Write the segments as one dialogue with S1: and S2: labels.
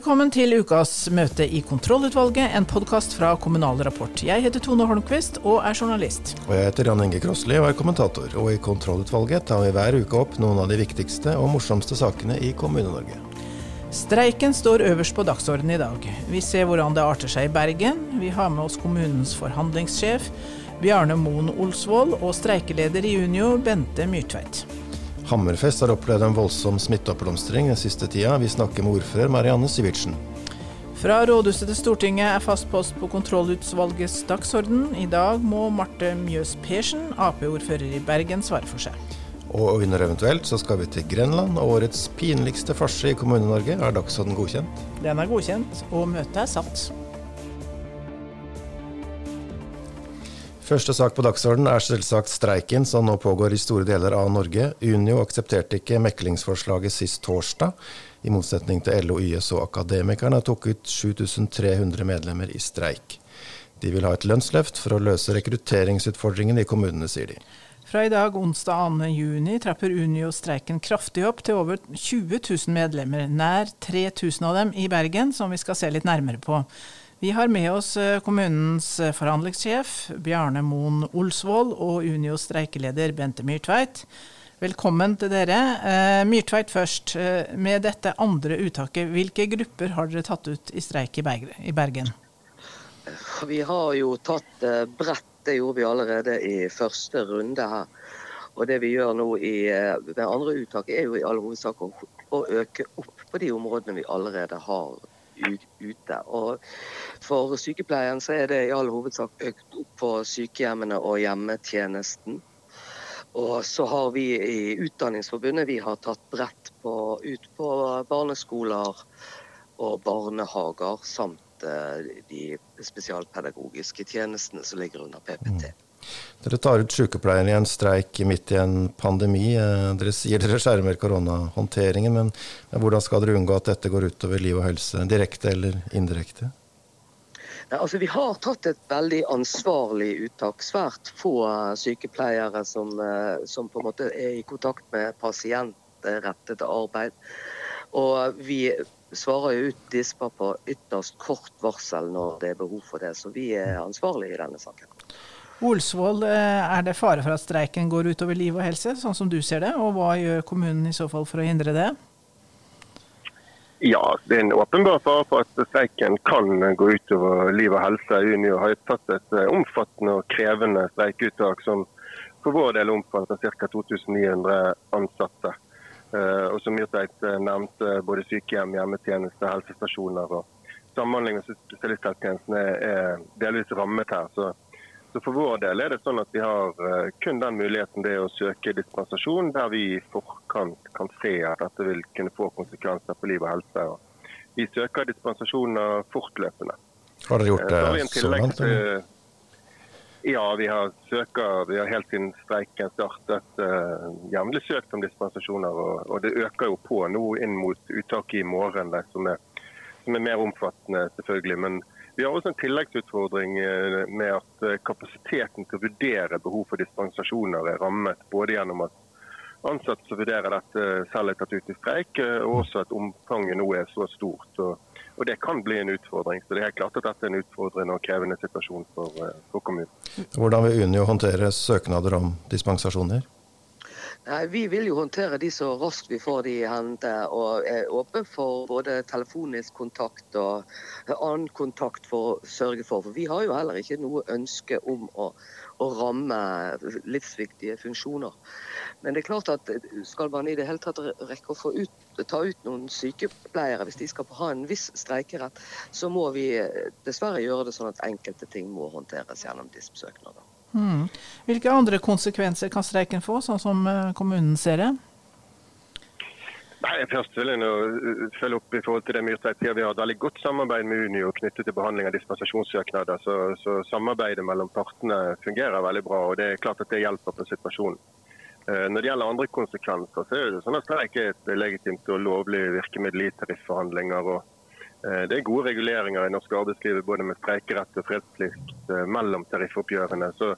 S1: Velkommen til ukas møte i Kontrollutvalget, en podkast fra Kommunal Rapport. Jeg heter Tone Holmquist og er journalist.
S2: Og jeg heter Jan Inge Krosli og er kommentator. Og i Kontrollutvalget tar vi hver uke opp noen av de viktigste og morsomste sakene i Kommune-Norge.
S1: Streiken står øverst på dagsordenen i dag. Vi ser hvordan det arter seg i Bergen. Vi har med oss kommunens forhandlingssjef, Bjarne Moen Olsvold, og streikeleder i Unio, Bente Myrtveit.
S2: Hammerfest har opplevd en voldsom smitteoppblomstring den siste tida. Vi snakker med ordfører Marianne Sivertsen.
S1: Fra rådhuset til Stortinget er fast post på kontrollutvalgets dagsorden. I dag må Marte Mjøs Persen, Ap-ordfører i Bergen, svare for seg.
S2: Og under eventuelt så skal vi til Grenland, og årets pinligste farse i Kommune-Norge er dagsorden godkjent.
S1: Den er godkjent, og møtet er satt.
S2: Første sak på dagsordenen er selvsagt streiken som nå pågår i store deler av Norge. Unio aksepterte ikke meklingsforslaget sist torsdag, i motsetning til LO, YS og Akademikerne tok ut 7300 medlemmer i streik. De vil ha et lønnsløft for å løse rekrutteringsutfordringene i kommunene, sier de.
S1: Fra i dag, onsdag 2.6, trapper Unio streiken kraftig opp til over 20 000 medlemmer, nær 3000 av dem i Bergen, som vi skal se litt nærmere på. Vi har med oss eh, kommunens eh, forhandlingssjef Bjarne Moen Olsvold og Unios streikeleder Bente Myrtveit. Velkommen til dere. Eh, Myrtveit først. Med dette andre uttaket, hvilke grupper har dere tatt ut i streik i Bergen?
S3: Vi har jo tatt bredt, det gjorde vi allerede i første runde her. Og det vi gjør nå i det andre uttaket, er jo i all hovedsak å, å øke opp på de områdene vi allerede har ute. Og for sykepleien så er det i all hovedsak økt opp på sykehjemmene og hjemmetjenesten. Og så har vi i Utdanningsforbundet vi har tatt brett på, ut på barneskoler og barnehager, samt eh, de spesialpedagogiske tjenestene som ligger under PPT.
S2: Dere tar ut sykepleiere i en streik midt i en pandemi. Eh, dere sier dere skjermer koronahåndteringen, men hvordan skal dere unngå at dette går utover liv og helse, direkte eller indirekte?
S3: Ja, altså, vi har tatt et veldig ansvarlig uttak. Svært få sykepleiere som, eh, som på en måte er i kontakt med pasientrettet arbeid. Og vi svarer jo ut disper på ytterst kort varsel når det er behov for det. Så vi er ansvarlige i denne saken.
S1: Olsvold, eh, er det fare for at streiken går utover liv og helse, sånn som du ser det? Og hva gjør kommunen i så fall for å hindre det?
S4: Ja, det er en åpenbar fare for at streiken kan gå utover liv og helse. Unio har tatt et eh, omfattende og krevende streikeuttak som for vår del omfatter ca. 2900 ansatte. Eh, og som Myrteit nevnte, både sykehjem, hjemmetjeneste, helsestasjoner og samhandling med spesialisthelsetjenesten er delvis rammet her. så så For vår del er det sånn at vi har eh, kun den muligheten det å søke dispensasjon der vi i forkant kan se at dette vil kunne få konsekvenser på liv og helse. Vi søker dispensasjoner fortløpende.
S2: Har dere gjort eh, det så langt?
S4: Ja, vi har, søker, vi har helt siden streiken startet uh, jevnlig søkt om dispensasjoner. Og, og, det øker jo på nå inn mot uttaket i morgen, som, er, som er mer omfattende selvfølgelig. men vi har også en tilleggsutfordring eh, med at eh, kapasiteten til å vurdere behov for dispensasjoner er rammet. Både gjennom at ansatte som vurderer dette selv er tatt ut i streik, eh, og også at omfanget nå er så stort. Og det kan bli en utfordring. Så det er klart at dette er en utfordrende og krevende situasjon for, for kommunen.
S2: Hvordan vil Unio håndtere søknader om dispensasjoner?
S3: Nei, Vi vil jo håndtere de så raskt vi får de i hende, og er åpne for både telefonisk kontakt og annen kontakt for å sørge for. For vi har jo heller ikke noe ønske om å, å ramme livsviktige funksjoner. Men det er klart at skal man i det hele tatt rekke å ut, ta ut noen sykepleiere hvis de skal ha en viss streikerett, så må vi dessverre gjøre det sånn at enkelte ting må håndteres gjennom DISP-søknader.
S1: Hmm. Hvilke andre konsekvenser kan streiken få, sånn som eh, kommunen ser det?
S4: Nei, først vil jeg nå følge opp i forhold til det Myrtveit sier. Vi har et veldig godt samarbeid med Unio knyttet til behandling av dispensasjonssøknader. Så, så, samarbeidet mellom partene fungerer veldig bra, og det er klart at det hjelper på situasjonen. Eh, når det gjelder andre konsekvenser, så er det sånn at streik er et legitimt og lovlig virkemiddel i tarifforhandlinger. og det er gode reguleringer i norsk arbeidsliv både med streikerett og fredsplikt mellom tariffoppgjørene. Så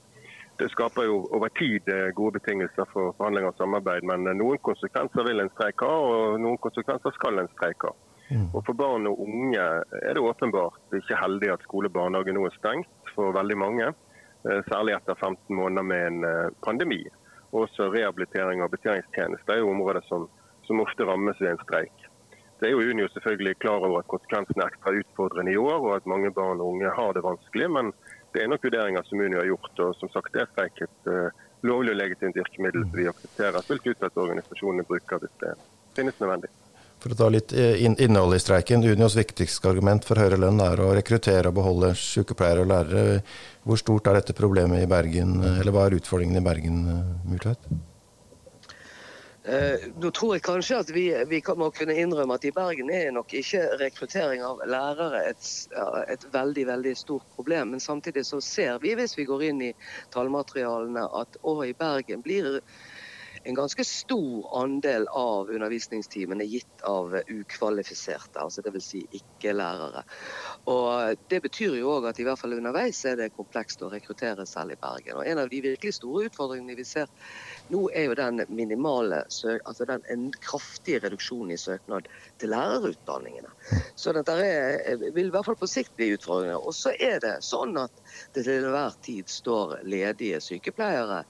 S4: det skaper jo over tid eh, gode betingelser for forhandlinger og samarbeid, men eh, noen konsekvenser vil en streik ha, og noen konsekvenser skal en streik ha. Mm. Og For barn og unge er det åpenbart ikke heldig at skole og barnehage nå er stengt for veldig mange. Eh, særlig etter 15 måneder med en eh, pandemi. Også rehabilitering og betjeningstjenester er jo områder som, som ofte rammes ved en streik. Det er jo Unio selvfølgelig klar over at konsekvensene er ekstra utfordrende i år, og at mange barn og unge har det vanskelig. Men det er nok vurderinger som Unio har gjort. og som sagt er streik et uh, lovlig og legitimt virkemiddel som vi aksepterer fullt ut at organisasjonene bruker hvis det finnes nødvendig.
S2: For å ta litt innhold i streiken. Unios viktigste argument for høyere lønn er å rekruttere og beholde sykepleiere og lærere. Hvor stort er dette problemet i Bergen, eller hva er utfordringen i Bergen, Murtveit?
S3: Eh, nå tror jeg kanskje at vi, vi må kunne innrømme at i Bergen er nok ikke rekruttering av lærere et, et, veldig veldig stort problem. Men samtidig så ser vi hvis vi går inn i tallmaterialene at òg i Bergen blir en ganske stor andel av undervisningstimene gitt av ukvalifiserte, altså dvs. Si ikke-lærere. Og Det betyr jo òg at i hvert fall underveis er det komplekst å rekruttere selv i Bergen. Og En av de virkelig store utfordringene vi ser nå, er jo den minimale, altså den en kraftige reduksjonen i søknad til lærerutdanningene. Så dette vil i hvert fall på sikt bli utfordringer. Og så er det sånn at det til enhver tid står ledige sykepleiere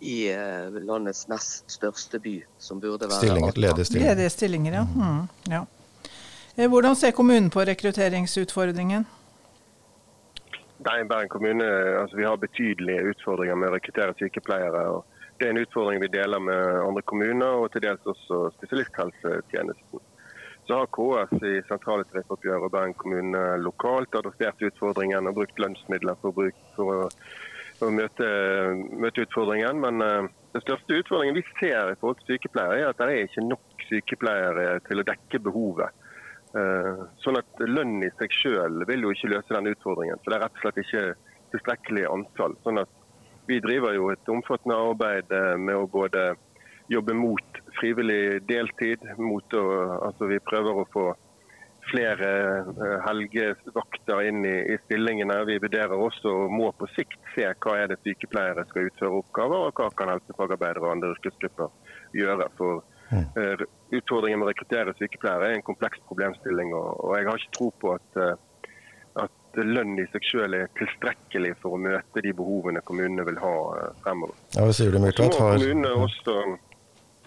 S3: i eh, landets nest største by, som burde være
S2: Stillinger, Ledige stillinger.
S1: Ledige stillinger, ja. Mm, ja. Eh, hvordan ser kommunen på rekrutteringsutfordringen?
S4: Nei, Bergen kommune, altså Vi har betydelige utfordringer med å rekruttere sykepleiere. og Det er en utfordring vi deler med andre kommuner, og til dels også spesialisthelsetjenesten. Så har KS i sentrale tariffoppgjør og Bergen kommune lokalt adressert utfordringen og brukt lønnsmidler for å å møte, møte, utfordringen. Men uh, den største utfordringen vi ser i forhold til sykepleiere, er at det er ikke nok sykepleiere til å dekke behovet. Uh, sånn at Lønn i seg selv vil jo ikke løse den utfordringen. for Det er rett og slett ikke tilstrekkelig antall. Sånn at Vi driver jo et omfattende arbeid eh, med å både jobbe mot frivillig deltid, mot å, altså vi prøver å få flere eh, helgevakter inn i, i, stillingene. Vi vurderer også og må på sikt se hva er det sykepleiere skal utføre oppgaver, og hva kan helsefagarbeidere og andre yrkesgrupper gjøre. For uh, Utfordringen med å rekruttere sykepleiere er en kompleks problemstilling. og, og Jeg har ikke tro på at, uh, at lønn i seg selv er tilstrekkelig for å møte de behovene kommunene vil ha fremover.
S2: Ja, hva sier du, Myrtvedt?
S4: Kommunene, også,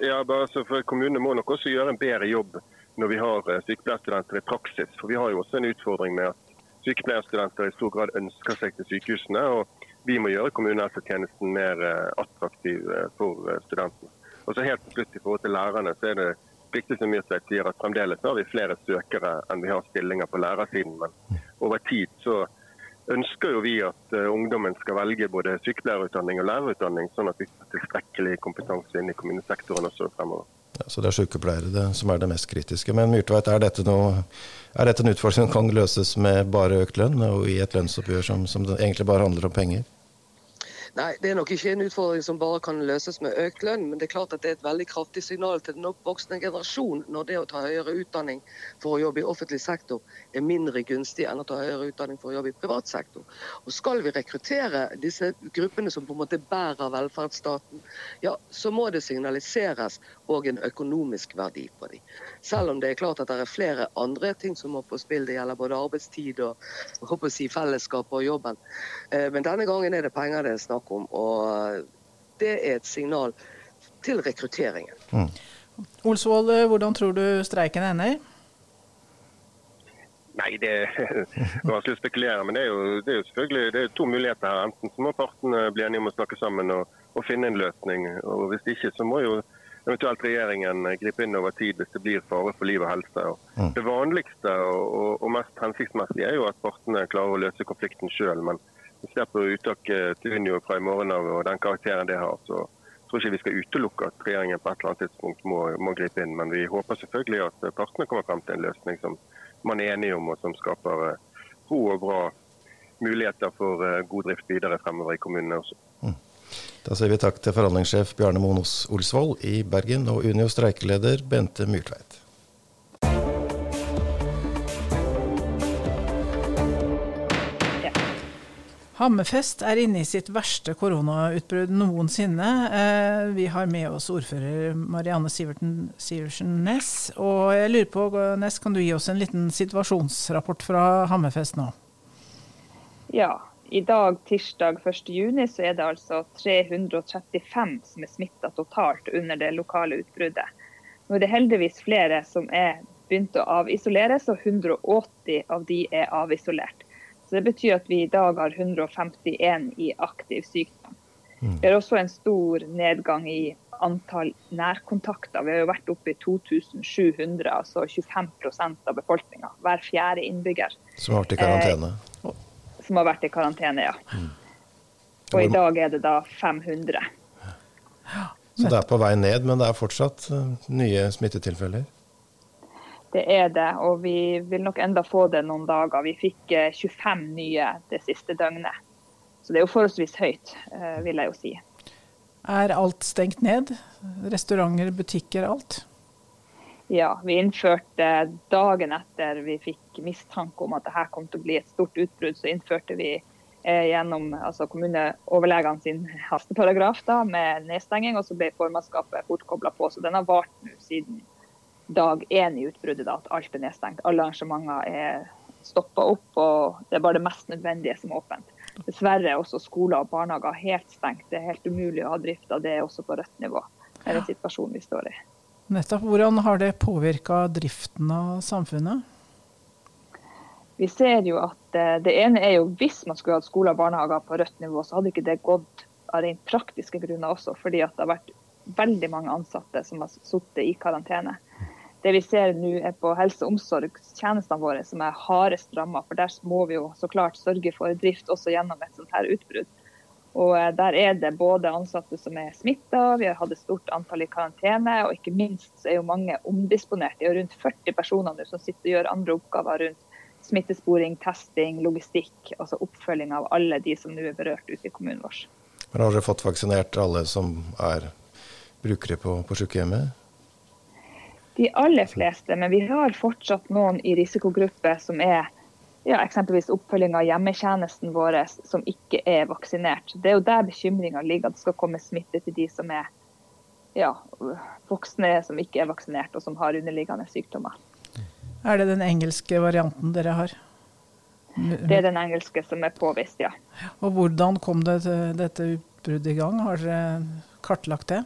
S4: ja, kommunene må nok også gjøre en bedre jobb når vi har eh, sykepleierstudenter i praksis. For vi har jo også en utfordring med at sykepleierstudenter i stor grad ønsker seg til sykehusene. og Vi må gjøre kommunehelsetjenesten mer eh, attraktiv eh, for studentene. Og så helt til slutt I forhold til lærerne så er det viktig som Myrseth sier at fremdeles har vi flere søkere enn vi har stillinger på lærersiden. Men over tid så ønsker jo vi at ungdommen skal velge både sykepleierutdanning og lærerutdanning, sånn at vi får tilstrekkelig kompetanse inn i kommunesektoren også fremover.
S2: Ja, så det er sykepleiere det, som er det mest kritiske. Men Myrtveit, er dette, noe, er dette en utfordring som kan løses med bare økt lønn, og i et lønnsoppgjør som, som egentlig bare handler om penger?
S3: Nei, det er nok ikke en utfordring som bare kan løses med økt lønn, men det er klart at det er et veldig kraftig signal til den oppvoksende generasjon når det å ta høyere utdanning for å jobbe i offentlig sektor er mindre gunstig enn å ta høyere utdanning for å jobbe i privat sektor. Og Skal vi rekruttere disse gruppene som på en måte bærer velferdsstaten, ja, så må det signaliseres òg en økonomisk verdi på dem. Selv om det er klart at det er flere andre ting som må på spill. Det gjelder både arbeidstid og, og si, fellesskap og jobben. Eh, men denne gangen er det penger det er snakk snakk om. Og det er et signal til rekrutteringen. Mm.
S1: Olsvold, hvordan tror du streiken ender?
S4: Nei, det er vanskelig å spekulere. Men det er jo, det er jo selvfølgelig det er to muligheter her. Enten så må partene bli enige om å snakke sammen og, og, finne en løsning. og Hvis ikke så må jo eventuelt regjeringen gripe inn over tid hvis det blir fare for liv og helse. Og mm. det vanligste og, og, mest hensiktsmessige er jo at partene klarer å løse konflikten sjøl. Men vi ser på uttaket til Unio fra i morgen av og den karakteren det har, så tror ikke vi skal utelukke at regjeringen på et eller annet tidspunkt må, må, gripe inn. Men vi håper selvfølgelig at partene kommer frem til en løsning som man er enige om, og som skaper eh, ro og bra muligheter for eh, god drift videre fremover i kommunene også. Mm.
S2: Da sier vi takk til forhandlingssjef Bjarne Monos Olsvold i Bergen og Unio streikeleder Bente Myrtveit.
S1: Hammerfest er inne i sitt verste koronautbrudd noensinne. Eh, vi har med oss ordfører Marianne Sivertsen Næss. Og jeg lurer på, Næss, kan du gi oss en liten situasjonsrapport fra Hammerfest nå?
S5: Ja, i dag, tirsdag 1.6, så er det altså 335 som er smitta totalt under det lokale utbruddet. Nå er det heldigvis flere som er begynt å avisoleres, og 180 av de er avisolert. Så Det betyr at vi i dag har 151 i aktiv sykdom. Mm. Vi har også en stor nedgang i antall nærkontakter. Vi har jo vært oppe i 2700, altså 25% av befolkninga. Hver fjerde innbygger.
S2: Som har vært i karantene?
S5: Eh, som har vært i karantene, ja. Mm. Og i dag er det da 500.
S2: Så det er på vei ned, men det er fortsatt eh, nye smittetilfeller?
S5: Det er det, og vi vil nok enda få det noen dager. Vi fikk 25 eh, nye det siste døgnet. Så det er jo forholdsvis høyt, eh, vil jeg jo si.
S1: Er alt stengt ned? Restauranter, butikker, alt?
S5: Ja, vi innførte dagen etter vi fikk mistanke om at dette kom til å bli et stort utbrudd, så innførte vi eh, gjennom altså kommuneoverlegene sin hasteparagraf da, med nedstenging, og så ble formannskapet fort kobla på. Så den har vart nå siden dag én i utbruddet, da, at alt er nedstengt. Alle arrangementer er stoppa opp, og det er bare det mest nødvendige som er åpent. Dessverre er også skoler og barnehager helt stengt. Det er helt umulig å ha drift av det også på rødt nivå. Det er den situasjonen vi står i.
S1: Nettopp. Hvordan har det påvirka driften av samfunnet?
S5: Vi ser jo at eh, det ene er jo hvis man skulle hatt skoler og barnehager på rødt nivå, så hadde ikke det gått av rent praktiske grunner også, fordi at det har vært veldig mange ansatte som har sittet i karantene. Det vi ser nå er på helse- og omsorgstjenestene våre som er hardest ramma. For der må vi jo så klart sørge for drift også gjennom et sånt her utbrudd. Og eh, Der er det både ansatte som er smitta, vi har hatt et stort antall i karantene, og ikke minst er jo mange omdisponert. Det er rundt 40 personer nå som sitter og gjør andre oppgaver rundt smittesporing, testing, logistikk, altså oppfølging av alle de som nå er berørt ute i kommunen vår.
S2: Men Har dere fått vaksinert alle som er brukere på, på sykehjemmet?
S5: De aller fleste, men vi har fortsatt noen i risikogruppe som er ja, eksempelvis oppfølging av hjemmetjenesten vår som ikke er vaksinert. Det er jo der bekymringa ligger, at det skal komme smitte til de som er ja, voksne som ikke er vaksinert og som har underliggende sykdommer.
S1: Er det den engelske varianten dere har?
S5: Det er den engelske som er påvist, ja.
S1: Og Hvordan kom det dette utbruddet i gang? Har dere kartlagt det?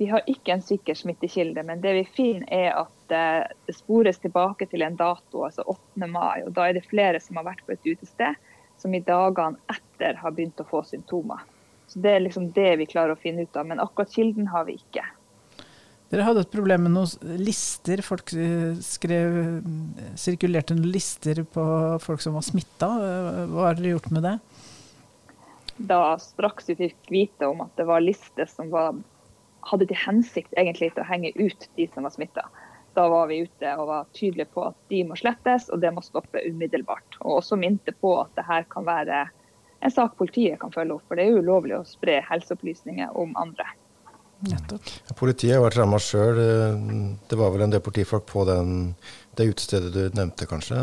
S5: Vi har ikke en sikker smittekilde, men det vi finner er at eh, det spores tilbake til en dato, altså 8. mai. og Da er det flere som har vært på et utested, som i dagene etter har begynt å få symptomer. Så Det er liksom det vi klarer å finne ut av, men akkurat kilden har vi ikke.
S1: Dere hadde et problem med noen lister. Folk eh, skrev, sirkulerte noen lister på folk som var smitta. Hva har dere gjort med det?
S5: Da straks vi fikk vite om at det var lister som var hadde til hensikt egentlig til å henge ut de som var smitta. Da var vi ute og var tydelige på at de må slettes, og det må stoppe umiddelbart. Og også minte på at det her kan være en sak politiet kan følge opp. For det er jo ulovlig å spre helseopplysninger om andre.
S2: Nettopp. Politiet har vært ramma sjøl. Det var vel en del politifolk på den, det utestedet du nevnte, kanskje.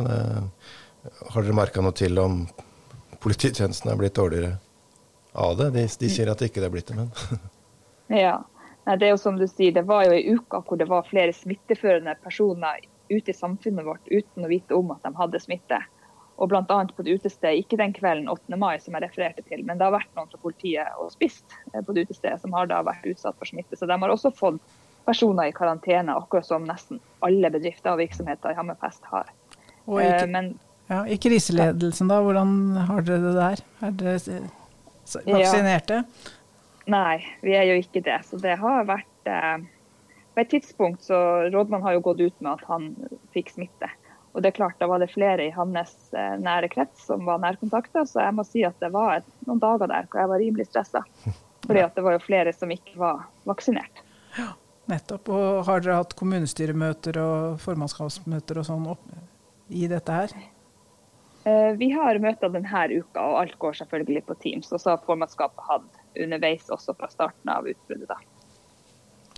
S2: Har dere merka noe til om polititjenesten er blitt dårligere av det? De, de sier at det ikke er blitt det, men
S5: Ja, det er jo som du sier, det var jo ei uke hvor det var flere smitteførende personer ute i samfunnet vårt uten å vite om at de hadde smitte. Og bl.a. på det utestedet, ikke den kvelden 8. mai som jeg refererte til, men det har vært noen fra politiet og spist eh, på det utestedet som har da vært utsatt for smitte. Så de har også fått personer i karantene, akkurat som nesten alle bedrifter og virksomheter i Hammerfest har.
S1: Og i, eh, men, ja, I kriseledelsen, da, hvordan har dere det der? Er dere vaksinerte? Ja.
S5: Nei, vi er jo ikke det. Så det har vært eh, På et tidspunkt så Rådmannen har jo gått ut med at han fikk smitte. Og det er klart, Da var det flere i hans eh, nære krets som var nærkontakter, så jeg må si at det var et, noen dager der hvor jeg var rimelig stressa. Fordi at det var jo flere som ikke var vaksinert.
S1: Ja, nettopp. Og har dere hatt kommunestyremøter og formannskapsmøter og sånn i dette her?
S5: Eh, vi har møter denne uka, og alt går selvfølgelig på Teams. Og så har formannskapet hatt underveis også fra starten av utbruddet. da.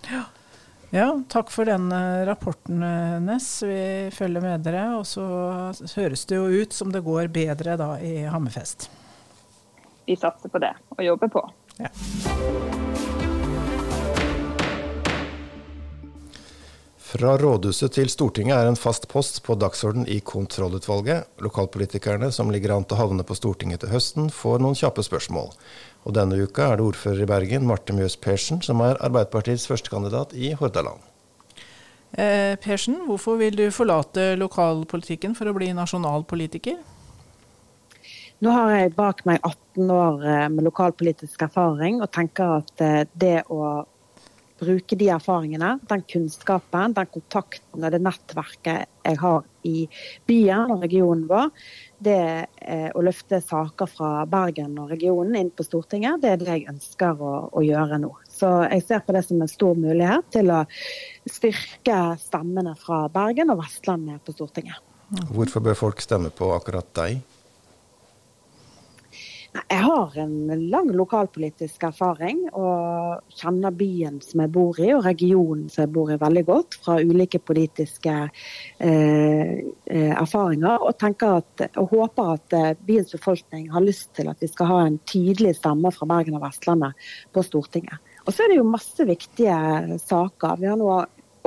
S1: Ja. Ja, takk for den eh, rapporten, eh, Ness. Vi følger med dere. Og så høres det jo ut som det går bedre da i Hammerfest.
S5: Vi satser på det, og jobber på.
S1: Ja.
S2: Fra rådhuset til Stortinget er en fast post på dagsorden i kontrollutvalget. Lokalpolitikerne som ligger an til å havne på Stortinget til høsten, får noen kjappe spørsmål. Og denne uka er det ordfører i Bergen, Marte Mjøs Persen, som er Arbeiderpartiets førstekandidat i Hordaland.
S1: Eh, Persen, hvorfor vil du forlate lokalpolitikken for å bli nasjonalpolitiker?
S6: Nå har jeg bak meg 18 år eh, med lokalpolitisk erfaring, og tenker at eh, det å bruke de erfaringene, den kunnskapen, den kontakten og det nettverket jeg har i byen og regionen vår, det eh, å løfte saker fra Bergen og regionen inn på Stortinget, det er det jeg ønsker å, å, gjøre nå. Så jeg ser på det som en stor mulighet til å styrke stemmene fra Bergen og Vestlandet på Stortinget.
S2: Hvorfor bør folk stemme på akkurat deg?
S6: Jeg har en lang lokalpolitisk erfaring og kjenner byen som jeg bor i og regionen som jeg bor i veldig godt fra ulike politiske eh, eh erfaringer. Og, at, og, håper at eh, byens befolkning har lyst til at vi skal ha en tydelig stemme fra Bergen og Vestlandet på Stortinget. Og så er det jo masse viktige saker. Vi har nå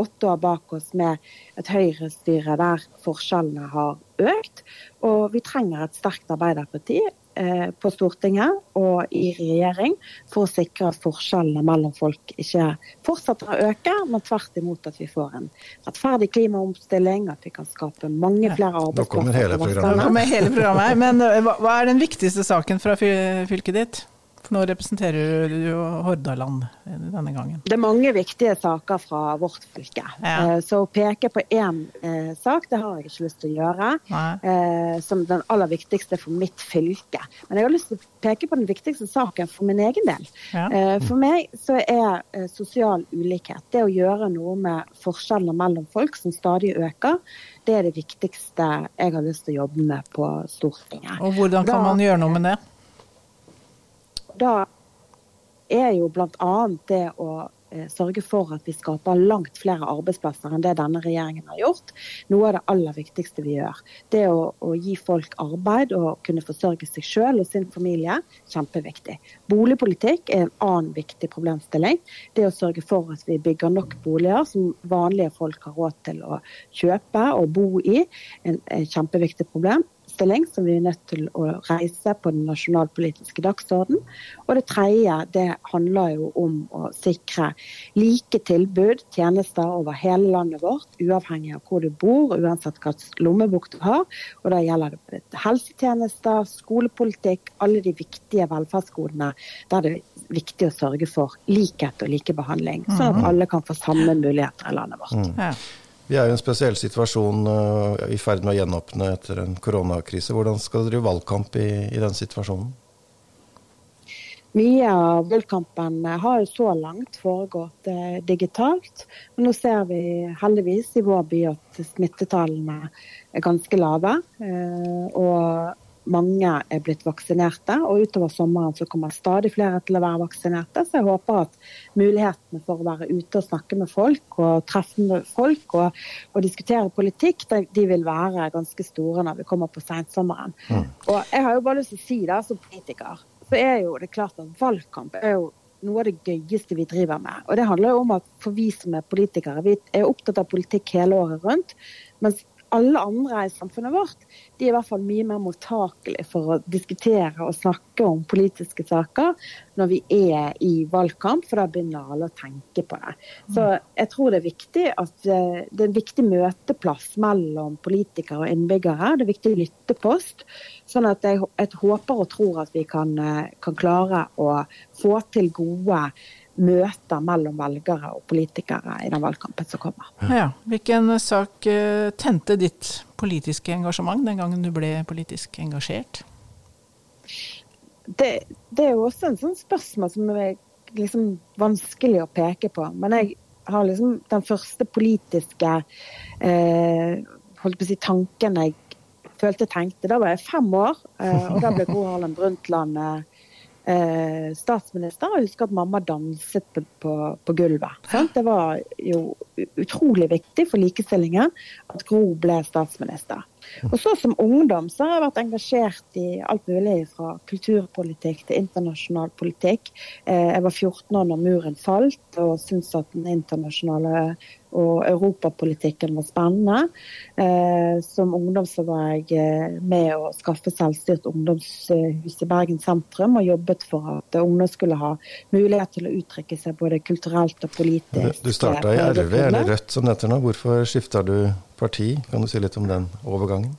S6: åtte år bak oss med et høyrestyre der forskjellene har økt. Og vi trenger et sterkt Arbeiderparti på Stortinget og i regjering for å sikre at forskjellene mellom folk ikke fortsetter å øke, men tvert imot at vi får en rettferdig klimaomstilling, at vi kan skape mange flere arbeidsplasser.
S2: Nå kommer hele programmet.
S1: Hele programmet. Men eh, hva er den viktigste saken fra fylket ditt? Nå representerer du jo Hordaland denne gangen.
S6: Det er mange viktige saker fra vårt fylke. Ja. Eh, så å peke på én eh, sak, det har jeg ikke lyst til å gjøre. Eh, som den aller viktigste for mitt fylke. Men jeg har lyst til å peke på den viktigste saken for min egen del. Ja. For meg så er sosial ulikhet, det å gjøre noe med forskjellene mellom folk som stadig øker, det er det viktigste jeg har lyst til å jobbe med på Stortinget.
S1: Og hvordan kan da, man gjøre noe med det?
S6: Da er jo bl.a. det å eh, sørge for at vi skaper langt flere arbeidsplasser enn det denne regjeringen har gjort. Noe av det aller viktigste vi gjør. Det å, å gi folk arbeid og kunne forsørge seg selv og sin familie, kjempeviktig. Boligpolitikk er en annen viktig problemstilling. Det å sørge for at vi bygger nok boliger som vanlige folk har råd til å kjøpe og bo i, en, en kjempeviktig problem problemstilling som vi er nødt til å reise på den nasjonalpolitiske dagsorden. Og det tredje det handler jo om å sikre like tilbud, tjenester over hele landet vårt, uavhengig av hvor du bor, uansett hva lommebok du har. Og da gjelder det helsetjenester, skolepolitikk, alle de viktige velferdsgodene der det er viktig å sørge for likhet og likebehandling, sånn at mhm. alle kan få samme muligheter i landet vårt. Mm.
S2: Vi er i en spesiell situasjon uh, i ferd med å gjenåpne etter en koronakrise. Hvordan skal dere drive valgkamp i, i den situasjonen?
S6: Mye av valgkampen har jo så langt foregått eh, digitalt. Men nå ser vi heldigvis i vår by at smittetallene er ganske lave. Eh, og mange er blitt vaksinerte, og utover sommeren så kommer stadig flere til å være vaksinerte. Så jeg håper at mulighetene for å være ute og snakke med folk og treffe med folk og, og diskutere politikk, de, de, vil være ganske store når vi kommer på sensommeren. Mm. Og jeg har jo bare lyst til å si det som politiker, så er jo det klart at valgkamp er jo noe av det gøyeste vi driver med. Og det handler jo om at for vi som er politikere, vi er opptatt av politikk hele året rundt. Mens alle andre i samfunnet vårt de er i hvert fall mye mer mottakelige for å diskutere og snakke om politiske saker når vi er i valgkamp, for da begynner alle å tenke på det. Så jeg tror det er viktig at eh, det er en viktig møteplass mellom politikere og innbyggere. Det er viktig lyttepost. Sånn at jeg, jeg håper og tror at vi kan, eh, kan klare å få til gode møter mellom velgere og politikere i den valgkampen som kommer.
S1: Ja, Hvilken sak eh, tente ditt politiske engasjement den gangen du ble politisk engasjert?
S6: Det, det er jo også en sånn spørsmål som er liksom vanskelig å peke på. Men jeg har liksom den første politiske eh, holdt på å si, tanken jeg følte tenkte. Da var jeg fem år, eh, og da ble Gro Harlem Brundtland eh, eh, statsminister. Jeg husker at mamma danset på, på, på gulvet. Sant? Det var jo utrolig viktig for likestillingen at Gro ble statsminister. Og så Som ungdom så har jeg vært engasjert i alt mulig, fra kulturpolitikk til internasjonal politikk. Eh, jeg var 14 år når muren falt og syntes at den internasjonale og europapolitikken var spennende. Eh, som ungdom så var jeg eh, med å skaffe selvstyrt ungdomshus i Bergen sentrum, og jobbet for at ungdom skulle ha mulighet til å uttrykke seg både kulturelt og politisk.
S2: Du starta i RV, eller Rødt som det heter nå. Hvorfor skifta du parti? Kan du si litt om den overgangen?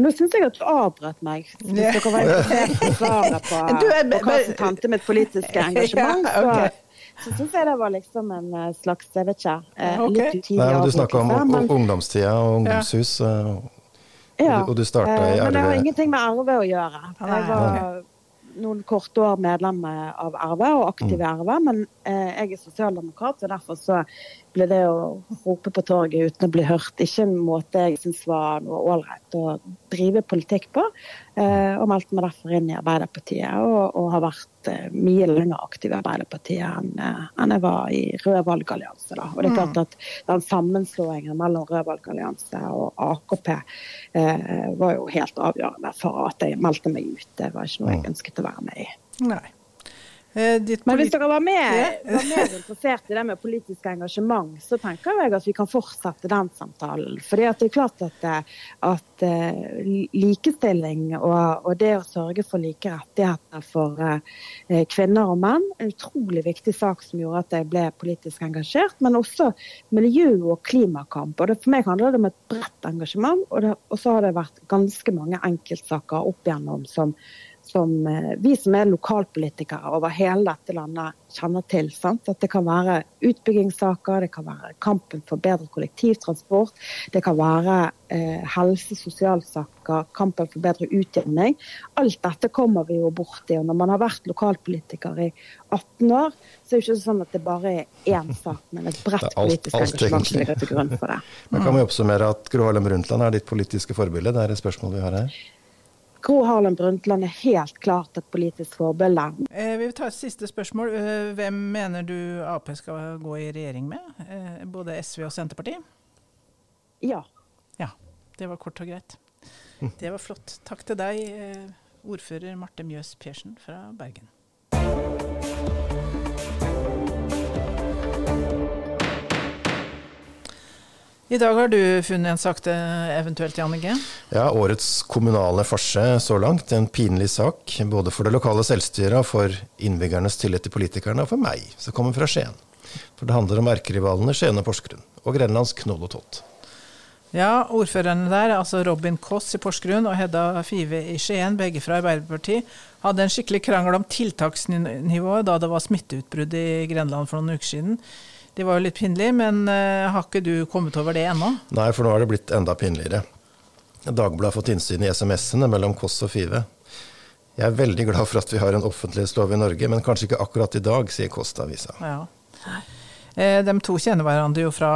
S6: Nå syns jeg at du avbrøt meg. Hvis dere var interessert i svaret på, på hva som tante mitt politiske engasjement, så, så syns jeg det var liksom en eh, slags Jeg vet ikke. Eh, litt utidig
S2: avbrytelse. Du snakka om ungdomstida og ungdomshus, og,
S6: ja,
S2: og du starta i RV.
S6: Men det har ingenting med RV å gjøre. Jeg var noen korte år medlem av RV og aktiv i RV, men eh, jeg er sosialdemokrat, og derfor så ble det å rope på torget uten å bli hørt ikke en måte jeg syns var noe ålreit å drive politikk på. Eh, og meldte meg derfor inn i Arbeiderpartiet, og, og har vært mye lenger aktiv i Arbeiderpartiet enn, eh, enn jeg var i Rød valgallianse. Da. Og det er klart at den sammenslåingen mellom Rød valgallianse og AKP eh, var jo helt avgjørende for at jeg meldte meg ut. Det var ikke noe jeg ønsket å være med i.
S1: Nei.
S6: Eh, Men hvis dere var mer, var mer, interessert i det med politisk engasjement, så tenker jeg at vi kan fortsette den samtalen. For det er klart at, eh, at uh, likestilling og, og, det å sørge for like rettigheter for kvinner og menn en utrolig viktig sak som gjorde at jeg ble politisk engasjert. Men også miljø- og klimakamp. Og det, for meg handler det om et bredt engasjement. Og, det, og så har det vært ganske mange enkeltsaker opp igjennom som som eh, vi som er lokalpolitikere over hele dette landet kjenner til. Sant? At det kan være utbyggingssaker, det kan være kampen for bedre kollektivtransport, det kan være eh, helse- og sosialsaker, kampen for bedre utjevning. Alt dette kommer vi jo borti. Og når man har vært lokalpolitiker i 18 år, så er det ikke sånn at det bare er én sak, men et bredt politisk engasjement som ligger til grunn for det.
S2: Men kan vi oppsummere at Gro Harlem Brundtland er ditt politiske forbilde? Det er et spørsmål vi har her.
S6: Gro Harlem Brundtland er helt klart et politisk forbilde.
S1: Eh, vi vil ta et siste spørsmål. Eh, hvem mener du Ap skal gå i regjering med? Eh, både SV og Senterpartiet?
S6: Ja.
S1: Ja, Det var kort og greit. Det var flott. Takk til deg, eh, ordfører Marte Mjøs Persen fra Bergen. I dag har du funnet en sak til eventuelt, Jannicke?
S2: Ja, årets kommunale farse så langt. En pinlig sak. Både for det lokale selvstyret for innbyggernes tillit til politikerne, og for meg, som kommer fra Skien. For det handler om erkerivalene Skien og Porsgrunn, og Grenlands Knoll og Tott.
S1: Ja, ordførerne der, altså Robin Koss i Porsgrunn og Hedda Five i Skien, begge fra Arbeiderpartiet, hadde en skikkelig krangel om tiltaksnivået da det var smitteutbrudd i Grenland for noen uker siden. Det var jo litt pinlig, men uh, har ikke du kommet over det ennå?
S2: Nei, for nå har det blitt enda pinligere. Dagbladet har fått innsyn i SMS-ene mellom Kåss og Five. Jeg er veldig glad for at vi har en offentlighetslov i Norge, men kanskje ikke akkurat i dag, sier Kåss-avisa.
S1: Ja. Eh, de to kjenner hverandre jo fra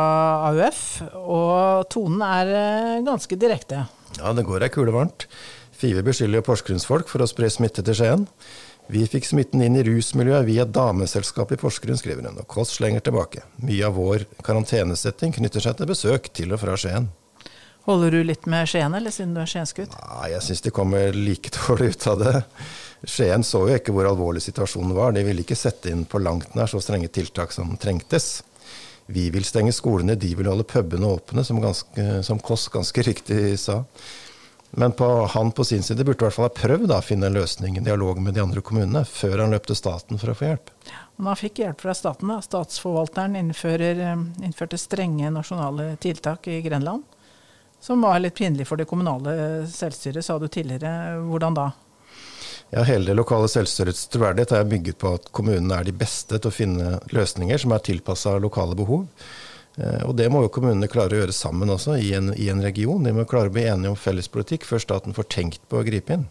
S1: AUF, og tonen er eh, ganske direkte.
S2: Ja, det går ei kule varmt. Five beskylder jo porsgrunnsfolk for å spre smitte til Skien. Vi fikk smitten inn i rusmiljøet via dameselskapet i Porsgrunn, skriver hun, og Kåss slenger tilbake. Mye av vår karantenesetting knytter seg til besøk til og fra Skien.
S1: Holder du litt med Skien, eller siden du er skiensgutt?
S2: Nei, jeg syns de kommer like dårlig ut av det. Skien så jo ikke hvor alvorlig situasjonen var. De ville ikke sette inn på langt nær så strenge tiltak som trengtes. Vi vil stenge skolene, de vil holde pubene åpne, som, ganske, som Kåss ganske riktig sa. Men på, han på sin side burde i hvert fall ha prøvd å finne en løsning i dialog med de andre kommunene, før han løp til staten for å få hjelp.
S1: Men han fikk hjelp fra staten. da. Statsforvalteren innfører, eh, innførte strenge nasjonale tiltak i Grenland. Som var litt pinlig for det kommunale selvstyret, sa du tidligere. Hvordan da?
S2: Ja, Hele det lokale selvstyrets troverdighet er bygget på at kommunene er de beste til å finne løsninger som er tilpassa lokale behov. Eh, og det må jo kommunene klare å gjøre sammen også, i en, i en, region. De må klare å bli enige om felles politikk før staten får tenkt på å gripe inn.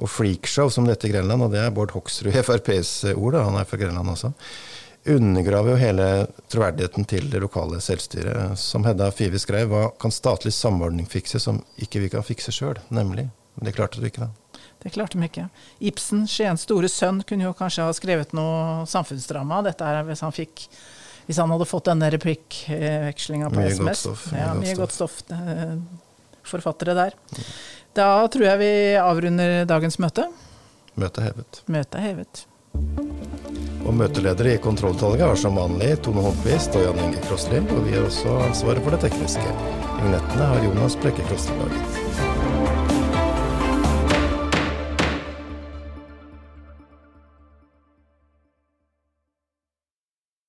S2: Og freakshow, som dette i Grenland, og det er Bård Hoksrud FrPs ord, han er fra Grenland også, undergraver jo hele troverdigheten til det lokale selvstyret. Som Hedda Five skrev, hva kan statlig samordning fikse som ikke vi kan fikse sjøl? Nemlig. Det klarte du ikke, da.
S1: Det klarte de ikke. Ibsen, Skiens store sønn, kunne jo kanskje ha skrevet noe samfunnsdrama. Dette her hvis han fikk hvis han hadde fått denne replikkvekslinga på
S2: Mye
S1: SMS.
S2: godt stoff, mye
S1: Ja, mye godt stoff. eh, Forfattere der. Da tror jeg vi avrunder dagens møte.
S2: Møtet hevet.
S1: Møtet hevet.
S2: Og møteledere i kontrollutvalget har som vanlig Tone Holmquist og Jan Inge Krosli, og vi har også ansvaret for det tekniske. Vignettene har Jonas Brekke Krosli laget.